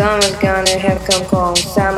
Summer's gonna have come home, Someone